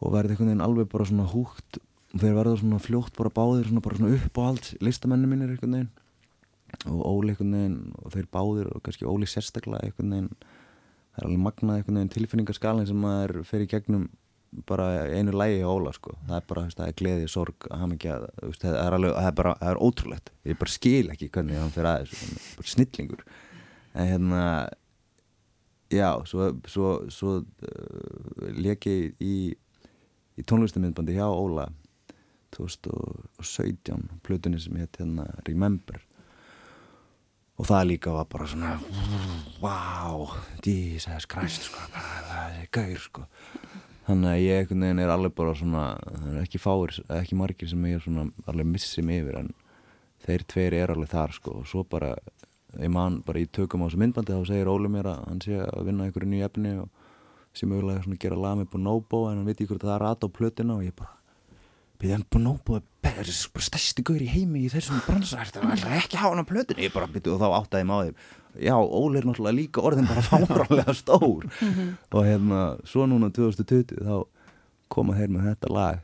Speaker 10: og verði einhvern veginn alveg bara svona húgt. Þeir verða svona fljótt bara báðir svona bara svona upp á allt listamenni mínir einhvern veginn og Óli einhvern veginn og þeir báðir og kannski Óli sérstaklega einhvern veginn það er alveg magnað einhvern veginn tilfinningaskalin sem maður fer í gegnum bara einu lægi á Óla sko. Það er bara, það er gleði, sorg, hamingja það er alveg, það er bara, það er ótrúlegt. Ég bara skil ekki hvernig hann fer aðeins bara snillingur. En hérna já, svo, svo, svo uh, leki í í tónlistamindbandi hjá Óla 2017 plutunni sem hétt hérna Remember og það líka var bara svona wow, Jesus Christ sko, það er gaur sko. Þannig að ég einhvern veginn er alveg bara svona það er ekki fáir, ekki margir sem ég er svona alveg missið mig yfir en þeir tveir er alveg þar sko. Og svo bara, ég man bara í tökum á þessu myndbandi þá segir Óli mér að hann sé að vinna einhverju nýju efni og sem svona gera lag með Bonobo en hann veit ekki hvort það er rata á plötuna og ég bara býði hann Bonobo er stærsti gaur í heimi í þessum bransar það er ekki að hafa hann á plötuna ég bara og þá áttaði maður já, Óli er náttúrulega líka orðin bara fárálega stór. Og hérna svo núna 2020 þá koma þeir með þetta lag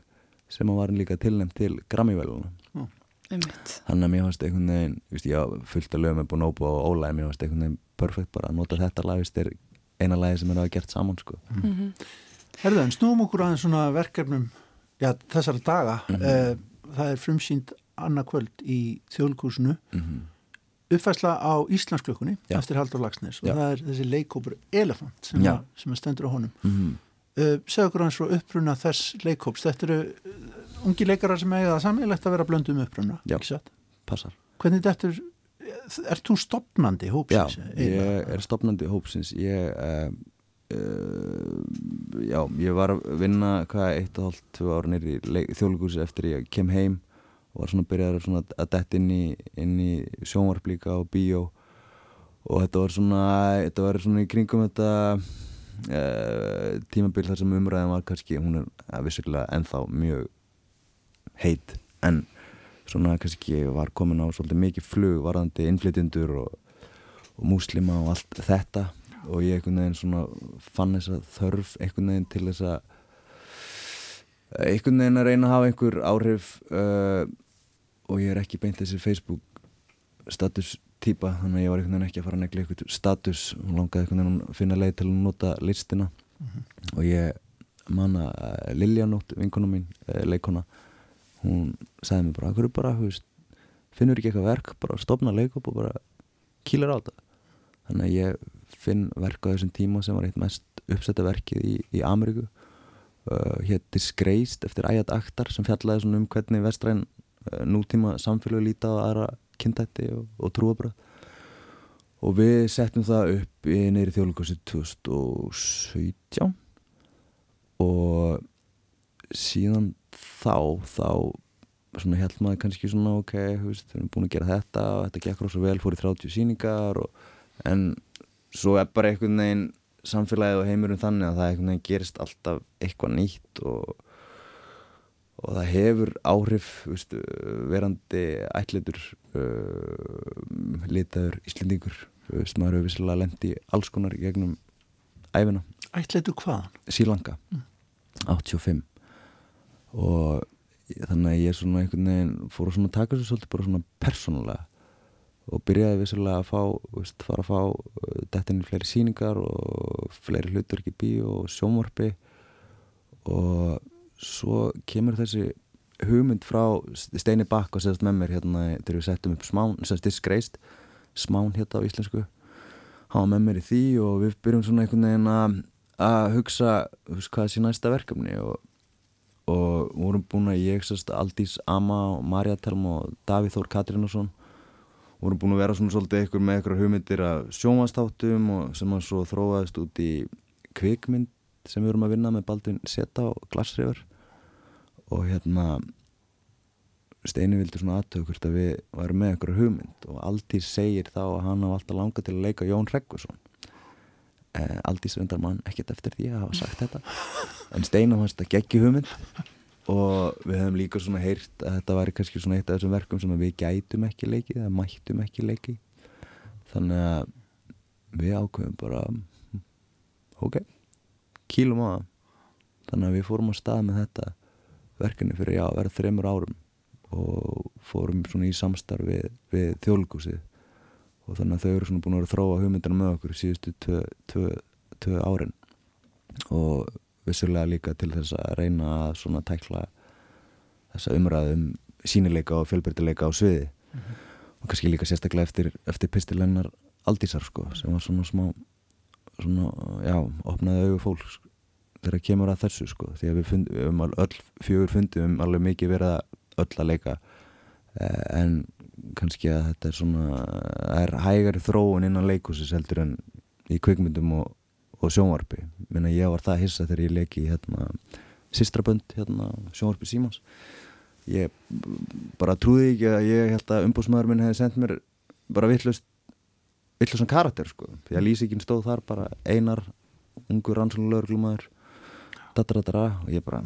Speaker 10: sem var líka tilnæmt til Grammy-veluna þannig að mér fannst einhvern veginn ég fylgta lög með Bonobo og Óla en mér fannst einhvern veginn perfekt bara að nota þetta lag eina lagi sem er að gert saman sko. mm -hmm.
Speaker 1: Herðu en snúum okkur aðeins svona verkefnum já, þessara daga mm -hmm. það er frumsýnd annarkvöld í þjóðlíkursinu mm -hmm. uppfæsla á Íslandsklökunni eftir Haldur Lagsnes og já. það er þessi leikópur Elefant sem, að, sem að stendur á honum. Uh, segð okkur aðeins frá uppruna þess leikóps þetta eru uh, ungi leikarar sem eiga það sammeilegt að vera blöndum uppruna
Speaker 10: Já, passar.
Speaker 1: Hvernig þetta er Er þú stopnandi hópsins?
Speaker 10: Já, ég er stopnandi hópsins. Ég uh, já, ég var að vinna hvað, eitt og hálft, tvö ára nýri þjóðlugúsi eftir ég kem heim og var svona að byrja að, að detta inn í, í sjónvarplíka og bíó. Og þetta var svona þetta var svona í kringum þetta uh, tímabil þar sem umræðin var kannski, hún er vissulega ennþá mjög heit en svona kannski var komin á svolítið mikið flug varðandi innflytjendur og, og múslima og allt þetta og ég einhvern veginn svona fann þess að þörf einhvern veginn til þess að einhvern veginn að reyna að hafa einhver áhrif uh, og ég er ekki beint þessi Facebook status týpa þannig að ég var einhvern veginn ekki að fara að negla einhvern status. Og langaði einhvern veginn að finna leið til að nota listina. Mm -hmm. og ég manna Liljanótt, vinkona mín, uh, leikona hún sagði mér bara, hverju bara veist, finnur ekki eitthvað verk, bara stopna leikup og bara kýlar á þetta. Þannig að ég finn verk á þessum tíma sem var eitt mest uppsetta verkið í, í Ameríku. Uh, hér Disgraced eftir Ayat Akhtar sem fjallaði um hvernig vestræn uh, nútíma samfélag líta á aðra kynntætti og, og trúabröð og við settum það upp í neyri þjóðlugursi 2017 og síðan þá þá svona held maður kannski svona ok, við erum búin að gera þetta og þetta gekk rosa vel, fór í 30 síningar og, en svo er bara einhvern veginn samfélagið og heimurinn þannig að það einhvern veginn gerist alltaf eitthvað nýtt og, og það hefur áhrif veist, verandi ætlitur uh, litaður íslendingur maður hefur vissilega lendi alls konar gegnum æfina
Speaker 1: Ætlitur hvaðan?
Speaker 10: Sílanga mm. 85 og þannig að ég svona einhvern veginn fór að taka þessu svolítið bara svona persónulega og byrjaði vissulega að fá veist, fara að fá uh, dettinni fleiri síningar og fleiri hlutur ekki bí og sjómorfi og svo kemur þessi hugmynd frá Steini Bakk og segast með mér hérna þegar við settum upp smán, segast Disgraced smán hérna á íslensku. Var með mér í því og við byrjum svona einhvern veginn að hugsa, hugsa hvað er síðan næsta verkefni. Og og vorum búin að ég sérst Aldís Ama og Marja Telm og Davíð Þór Katrínarsson vorum búin að vera svona svolítið ykkur með ykkur hugmyndir af sjónvastáttum og sem að svo þróaðist út í kvikmynd sem við vorum að vinna með Baldvin Seta og Glassriver og hérna Steini vildi svona aðtökurt að við varum með ykkur hugmynd og Aldís segir þá að hann á alltaf langa til að leika Jón Reggvarsson eh, Aldís reyndar mann ekkert eftir því að hafa sagt þetta en Steinar fannst þetta geggi hugmynd og við hefum líka svona heyrt að þetta væri kannski svona eitt af þessum verkum sem við gætum ekki leikið eða mættum ekki leikið. Þannig að við ákveðum bara ok, kýlum á það. Þannig að við fórum á stað með þetta verkefni fyrir já, verið þreymur árum og fórum svona í samstarf við, við þjólgúsið og þannig að þau eru svona búin að vera að þróa hugmyndina með okkur síðustu tvö, tvö, tvö árin. Og vissulega líka til þess að reyna að svona tækla þessa umræðum sínileika og fjölbyrtileika á sviði mm -hmm. og kannski líka sérstaklega eftir, eftir pistilennar aldísar sko sem var svona smá svona, já, opnaði auðu fólk þegar það kemur að þessu sko því að við fundum öll fjögur fundum alveg mikið verið að öll að leika eh, en kannski að þetta er svona er hægari þróun innan leikúsis heldur en í kvikmyndum og, og sjónvarpi. Minna ég var það að hissa þegar ég leiki hérna Sistrabönd hérna sjónvarpi Símans. Ég bara trúði ekki að ég held að umbúsmaður minn hefði sendt mér bara vittlust vittlustan karakter sko. Því að lýsíkinn stóð þar bara einar ungur rannsóknulegur dattradra og ég bara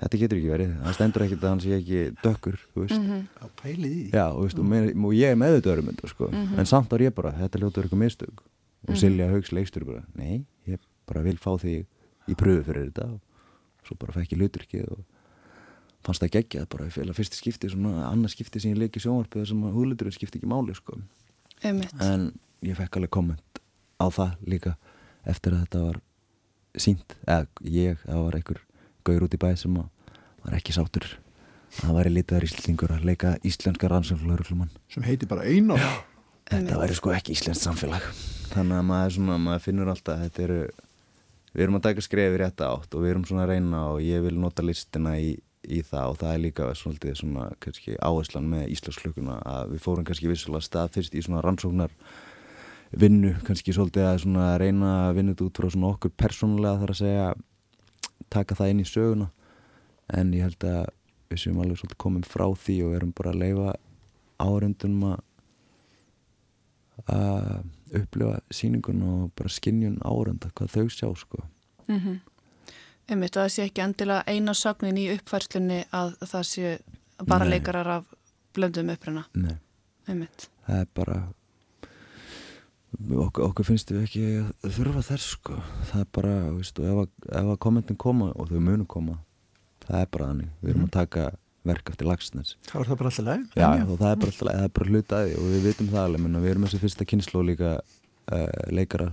Speaker 10: þetta getur ekki verið, það stendur ekkert að hann sé ekki dökkur, þú veist. Mm
Speaker 1: -hmm. á pælið í
Speaker 10: já, og, veist, og, með, og ég er meðutöður um þetta sko. Mm -hmm. en samt var ég bara, þetta ljótur eitthvað mistug og mm -hmm. Silja Haugs leikstur bara nei, ég bara vil fá þig í pröfu fyrir þetta og svo bara fekk ég hluturkið og fannst það geggjað bara fyrir fyrsti skipti, svona annars skipti sem ég leiki sjónvarpið sem að húluturinn skipti ekki máli sko. en ég fekk alveg komment á það líka eftir að þetta var sínt, eða ég, það var einhver gaur út í bæð sem var ekki sátur það væri litaður íslendingur að leika íslenska rannsóknlauruglumann
Speaker 1: sem heiti bara einar
Speaker 10: þetta væri sko ekki íslenskt samfélag. Þannig að maður, svona, maður finnur alltaf þetta eru, við erum að taka skrefi rétt átt og við erum svona að reyna og ég vil nota listina í í það og það er líka svolítið svona kannski áherslan með Íslandsklökunna að við fórum kannski vissulega stað fyrst í svona rannsóknar vinnu kannski svolítið að svona reyna að vinna þetta út frá svona okkur persónulega þar að segja taka það inn í söguna. En ég held að við séum alveg svolítið komum frá því og erum bara að leifa árundunum að að upplifa síningun og bara skinnjun árunda hvað þau sjá sko
Speaker 2: mm -hmm. Einmitt að það sé ekki endilega eina sögnin í uppfærslunni að það sé bara Nei. leikarar af blöndum uppruna.
Speaker 10: Nei.
Speaker 2: Einmitt.
Speaker 10: Það er bara, okkur, okkur finnst við ekki að þurfa þess sko. Það er bara, veistu, ef að, ef að kommentin koma og þau munum koma, það er bara þannig. Við erum mm. að taka verk eftir lagsness.
Speaker 1: Það er það bara alltaf leið?
Speaker 10: Já, já. það er bara alltaf það er bara hlutaði og við vitum það alveg, við erum þessi fyrsta kynslu líka uh, leikara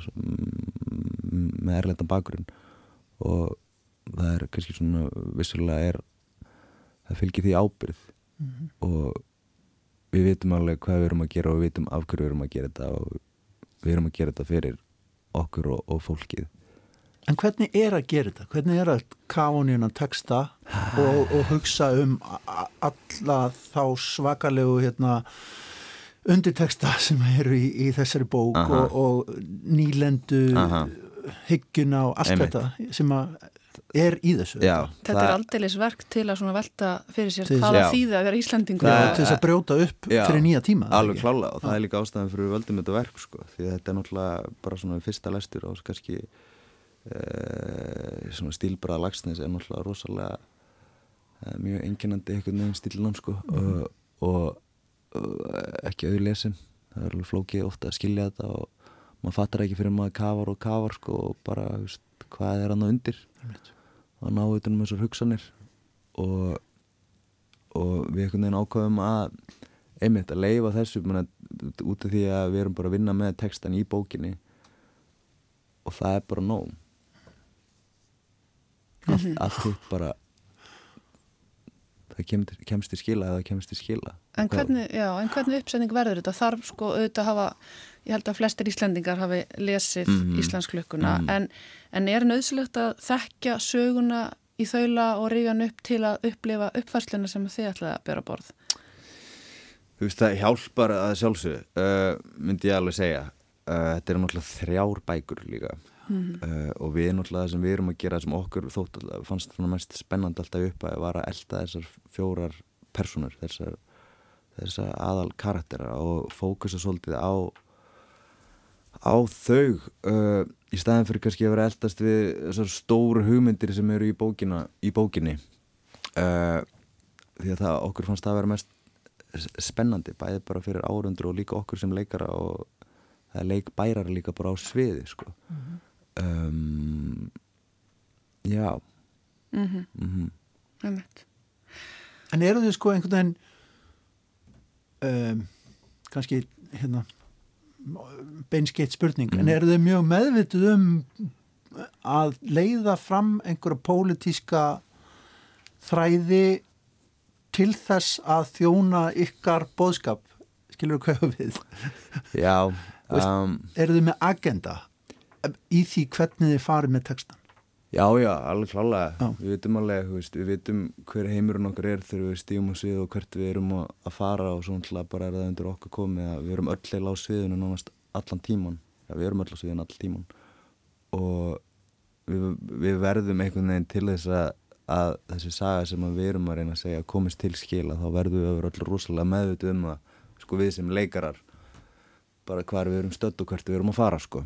Speaker 10: með erlendan bakgrunn og það er kannski svona vissulega er það fylgir því ábyrð mm -hmm. og við vitum alveg hvað við erum að gera og við vitum af hverju við erum að gera þetta og við erum að gera þetta fyrir okkur og, og fólkið
Speaker 1: En hvernig er að gera þetta? Hvernig er að kafunina texta og, og hugsa um alla þá svakalegu hérna undirteksta sem eru í, í þessari bók og, og nýlendu hyggjuna og allt Einmitt. þetta sem að er í þessu.
Speaker 10: Já,
Speaker 2: Þetta er aldeilis verk til að velta fyrir sér hvaða þýði að vera Íslandingur
Speaker 1: það, til þess að brjóta upp já, fyrir nýja tíma
Speaker 10: Alveg klála og það er líka ástæðan fyrir völdum þetta verk sko, því þetta er náttúrulega bara svona fyrsta læstur og kannski e, svona stílbraða lagsnes er náttúrulega rosalega e, mjög enginandi einhvern veginn stílnám sko. Mm. og, og, og ekki auðlesin það er alveg flókið ofta að skilja þetta og maður fattar ekki fyrir maður kafar og kafar sko og bara veist, hvað er hann á undir. Að ná utanum þessar hugsanir. Og, og við einhvern veginn ákvæðum að einmitt að leifa þessu manna, út af því að við erum bara að vinna með textan í bókinni. Og það er bara nóg allt, mm -hmm. upp bara það kemst, kemst í skila eða kemst í skila
Speaker 2: En hvernig, já, en hvernig uppsetning verður þetta? Þarf sko auðvitað að hafa ég held að flestir Íslandingar hafi lesið mm -hmm. Íslandsklukkuna mm -hmm. en, en er nöðsilegt að þekkja söguna í þaula og ríðan upp til að upplifa uppfærsluna sem þið ætlaði að bera borð?
Speaker 10: Þú veist það hjálpar að sjálfsög uh, myndi ég alveg segja uh, þetta er náttúrulega þrjár bækur líka mm -hmm. uh, og við náttúrulega það sem við erum að gera sem okkur þótt fannst svona mest spennand alltaf upp að var að elda þessar fjórar personur þessar, þessar aðal karaktera og fókusa svolítið á á þau uh, í staðin fyrir kannski að vera eldast við þessar stóru hugmyndir sem eru í, bókina, í bókinni uh, því að það okkur fannst það að vera mest spennandi bæði bara fyrir árundur og líka okkur sem leikara og það er leikbærar líka bara á sviði sko. mm -hmm. Um, já.
Speaker 2: Mm
Speaker 10: mm
Speaker 2: einmitt.
Speaker 1: En eru þið sko einhvern veginn um, kannski hérna beinskeitt spurning, en
Speaker 10: Mhm.
Speaker 1: eru þið mjög meðvituð um að leiða fram einhverja pólitíska þræði til þess að þjóna ykkar bóðskap skilur þú hvað við?
Speaker 10: Já um,
Speaker 1: eru þið með agenda í því hvernig þið farið með textan
Speaker 10: Já, já, alveg klálega. Við vitum alveg, veist, við vitum hver heimurinn okkar er þegar við stígum á svið og hvert við erum að að fara og svo náttúrulega bara er það undir okkar komið að við erum öll eil á sviðinu nánast allan tíman. Já, við erum öll á sviðinu allan tíman og við, við verðum einhvern veginn til þess að, að þessi saga sem að við erum að reyna að segja komist til skila þá verðum við að vera öll rosalega meðvituð um það, sko við sem leikarar bara hvar við erum stödd og hvert við erum að fara, sko.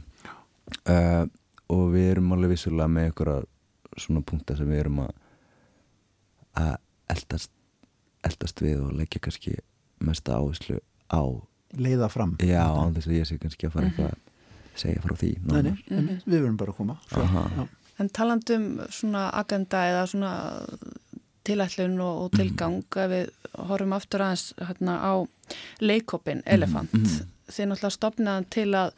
Speaker 10: Uh, og við erum alveg vissulega með einhverja svona punktar sem við erum að að eldast eldast við og leggja kannski mesta áherslu á.
Speaker 1: Leiða fram.
Speaker 10: Já, án þess að ég sé kannski að fara eitthvað að segja frá því
Speaker 1: Nei, nei,
Speaker 10: nánar.
Speaker 1: einmitt, við verum bara að koma. Svo.
Speaker 2: En talandum svona agenda eða svona tilætlun og, og tilgang ef við horfum aftur aðeins hérna, á leikopin Elefant.
Speaker 10: mhm.
Speaker 2: þið náttúrulega stopnaðan til að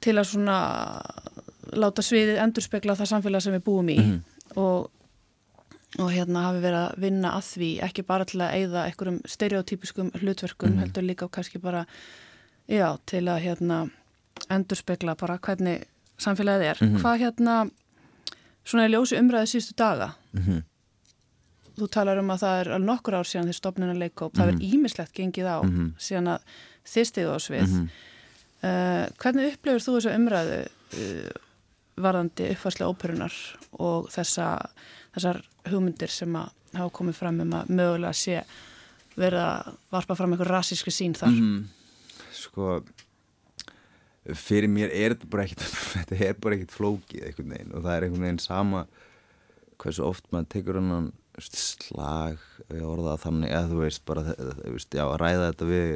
Speaker 2: til að svona láta sviðið endurspegla það samfélag sem við búum í
Speaker 10: Mhm.
Speaker 2: og, og hérna hafi verið að vinna að því ekki bara til að eigða einhverjum stereotypiskum hlutverkum
Speaker 10: Mhm.
Speaker 2: heldur líka kannski bara já, til að hérna endurspegla bara hvernig samfélagið er.
Speaker 10: Mhm.
Speaker 2: Hvað hérna svona í ljósi umræði síðustu daga
Speaker 10: Mhm.
Speaker 2: þú talar um að það er alveg nokkur ár síðan þið stopnuna leikóp, það er ímislegt gengið á
Speaker 10: Mhm.
Speaker 2: síðan að þið stiðu á svið
Speaker 10: Mhm.
Speaker 2: Uh, hvernig upplifur þú þessu umræðu uh, varðandi uppfærslega óperunar og þessa, þessar hugmyndir sem hafa komið fram um að mögulega sé verið að varpa fram einhver rassíski sín þar
Speaker 10: Mhm. sko fyrir mér er þetta bara ekkit þetta er bara ekkit flókið einhvern veginn og það er einhvern veginn sama hversu oft maður tekur hann slag við orða það þannig eða þú veist bara þú veist, já, að ræða þetta við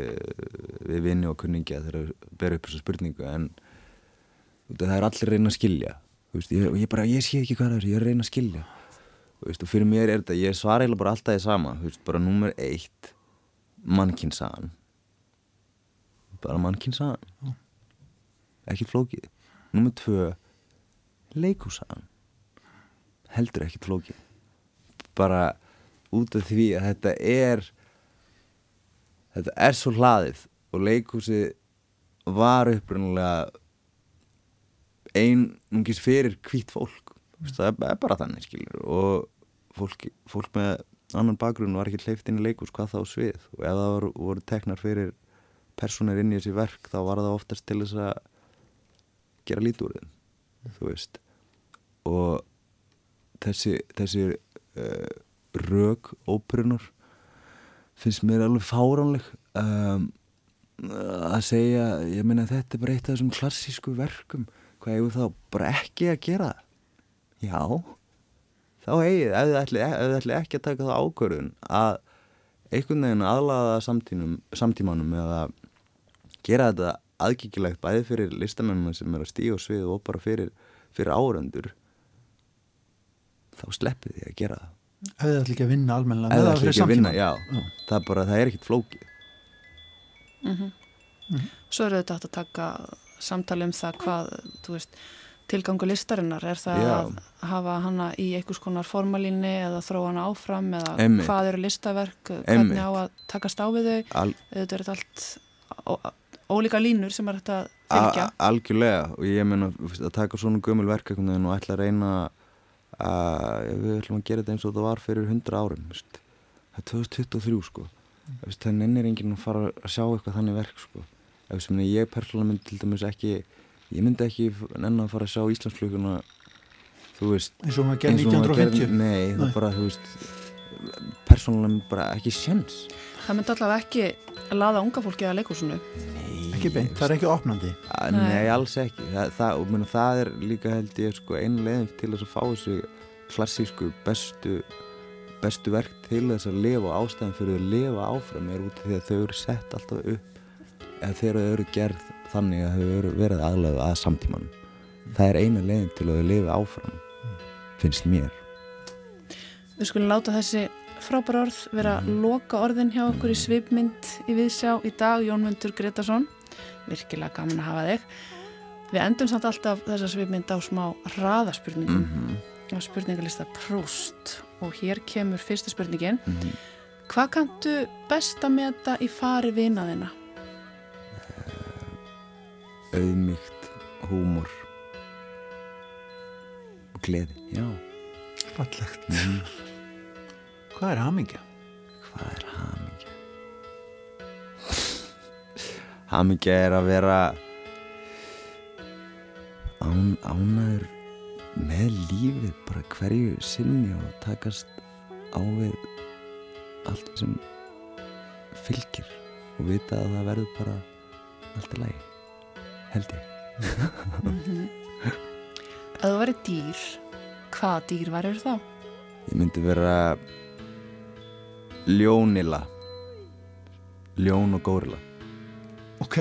Speaker 10: við vinni og kunningi þegar þeir bera upp þessu spurningu en það er allir að reyna að skilja. Veist, ég, og ég bara, ég sé ekki hvað það er ég er að reyna að skilja. Veist, og fyrir mér er þetta, ég svara eiginlega bara alltaf í sama þú veist, bara númer eitt mannkinsagan bara mannkinsagan ekkert flókið. Númer tvö leikúsagan heldur ekkert flókið bara út af því að þetta er þetta er svo hlaðið og leikúsi var upprunalega einungis fyrir hvít fólk. Vist, það er- bara þannig skilur. Og fólk, fólk með annan bakgrunn var ekki hleyft inn í leikús hvað þá svið. Og ef það voru, voru teknar fyrir personir inn í þessi verk þá var það oftast til þess að gera lítið úr þeim þú veist. Og þessi, þessi uh, rög óperunar finnst mér alveg fáránleg. Um, að segja ég meina þetta er bara eitt af þessum klassísku verkum. Hvað hefur þá bara ekki að gera? Já. Þá eigið, ef þið ætli, ekki að taka það ákvörðun að einhvern veginn aðlaða samtínum, samtímanum eða gera þetta aðgengilegt bæði fyrir listamennina sem er að stíga á svið og bara fyrir, fyrir árendur þá sleppið því að gera það.
Speaker 1: Ef þið ætla ekki að vinna með
Speaker 10: það
Speaker 1: það
Speaker 10: ætli
Speaker 1: fyrir
Speaker 10: ekki að vinna,
Speaker 1: samtíma
Speaker 10: já, það er bara, það er ekkit flókið.
Speaker 2: Svo eru þetta að taka samtali um það hvað, þú veist, tilgangu listarinnar, er það
Speaker 10: Já.
Speaker 2: að hafa hana í einhvers konar formalíni eða þróa hana áfram eða
Speaker 10: Einmitt.
Speaker 2: hvað eru listaverk, hvernig
Speaker 10: Einmitt.
Speaker 2: á að takast á við þau,
Speaker 10: Al,
Speaker 2: þetta er allt ólíka línur sem er þetta fylgja.
Speaker 10: algjörlega. Og ég meina að taka svona gömul verk veginn og ætla að reyna að við ætlum að gera þetta eins og það var fyrir 100 árum þú veist. það er 2023 sko. Veist, það nennir enginn að fara að sjá eitthvað þannig verk sko. Ef sem ég persónulega myndi til dæmis ekki ég myndi ekki nenn að fara að sjá Íslandsfluguna þú veist
Speaker 1: eins og maður gerði
Speaker 10: eins og maður
Speaker 1: 1950
Speaker 10: gerði- nei, það er bara, þú veist persónulega bara ekki sjens
Speaker 2: Það myndi allavega ekki laða unga fólki að leikúsinu.
Speaker 10: nei,
Speaker 1: ekki beint, það er ekki opnandi.
Speaker 2: Nei.
Speaker 10: nei, alls ekki. Það, það, og meni, það er líka held ég sko, einu leiðin til þess að fá þessu klassísku bestu bestu verk til þess að lifa og ástæðan fyrir að lifa áfram er út af því að þau eru sett alltaf upp eða þegar þau eru gerð þannig að þau eru verið aðlega að samtímanum. Það er eina leiðin til að þau lifi áfram finnst mér.
Speaker 2: Við skulum láta þessi frábæra orð vera loka orðin hjá okkur í svipmynd í viðsjá í dag, Jónmundur Gretarsson virkilega gaman að hafa þig. Við endum samt alltaf þessa svipmynd á smá hraðaspurningum. Á spurningalista Proust. Og hér kemur fyrsta spurningin. Hvað kanntu best að meta í fari vinaðina?
Speaker 10: auðmygt, húmor og gleði. Já,
Speaker 1: Fallegt. Hvað er hamingja?
Speaker 10: hvað er hamingja hamingja er að vera án, ánæður með lífið bara hverju sinni og takast á við allt sem fylgir og vita að það verður bara allt í lagi held ég.
Speaker 2: Að þú væri dýr, hvaða dýr væri þá?
Speaker 10: Ég myndi vera ljónila. Ljón og górila
Speaker 1: Ok.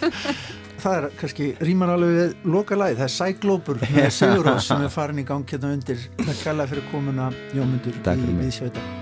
Speaker 1: það er kannski rýmar alveg við loka lagi. Það er Sæglópur með Sigurós sem er farin í gang hérna undir. Takk kærlega fyrir komuna Jómundur í
Speaker 10: fyrir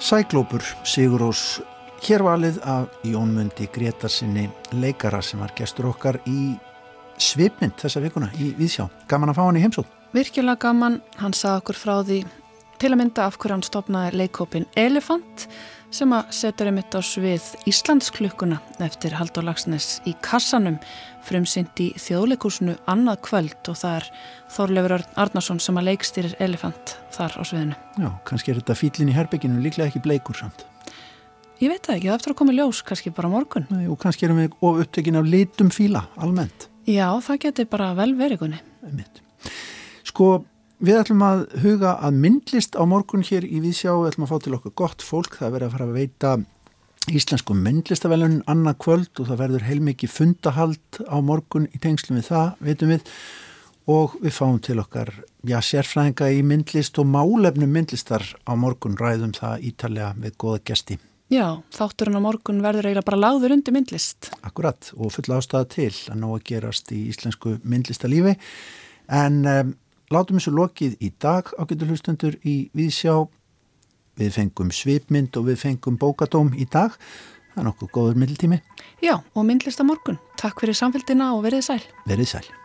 Speaker 1: Sæglópur Sigurós hérvalið af Jónmundi Gretarsinni leikara sem var gestur okkar í svipmynd þessa vikuna í Víðsjá. Gaman að fá hann í heimsótt.
Speaker 2: Virkilega gaman, hann sagði okkur frá því til að mynda af hverju hann stopnaði leikópin Elefant sem að setja reymitt á svið Íslandsklukkuna eftir Haldur Lagsnes í kassanum frumsynd í þjóðleikursinu annað kvöld og það er Þorleifur Arnarsson sem að leikstýrir Elefant þar á sviðinu.
Speaker 1: Já, kannski er þetta fýllin í herbygginu líklega ekki bleikur samt.
Speaker 2: Ég veit það ekki, það eftir að koma ljós, kannski bara morgun.
Speaker 1: Nei, og kannski erum við of upptökin af litum fíla, almennt.
Speaker 2: Já, það getur bara vel verið kunni.
Speaker 1: Sko, Við ætlum að huga að myndlist á morgun hér í Vísjá, við ætlum að fá til okkur gott fólk, það verður að fara að veita íslensku myndlistavelun annað kvöld og það verður heilmikið fundahald á morgun í tengslum við það, veitum við, og við fáum til okkar, já, sérfræðinga í myndlist og málefnum myndlistar á morgun. Ræðum það ítalega við goða gesti.
Speaker 2: Já, þátturinn á morgun verður eiginlega bara láður undir myndlist.
Speaker 1: Akkurat, og fulla ástæða til að ná að gerast í íslensku myndlistalífi, en um, Látum þessu lokið í dag á getur hlustundur í Víðsjá. Við fengum svipmynd og við fengum bókadóm í dag. Það er nokkuð góður middeltími.
Speaker 2: Já, og myndlista morgun. Takk fyrir samfélgina og verið sæl.
Speaker 1: Verið sæl.